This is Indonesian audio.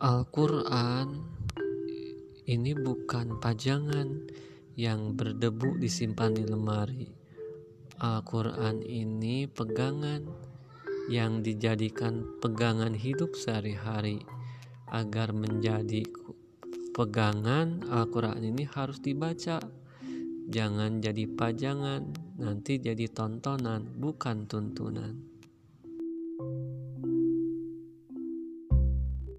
Al-Quran ini bukan pajangan yang berdebu disimpan di lemari. Al-Quran ini pegangan yang dijadikan pegangan hidup sehari-hari. Agar menjadi pegangan, Al-Quran ini harus dibaca. Jangan jadi pajangan, nanti jadi tontonan, bukan tuntunan.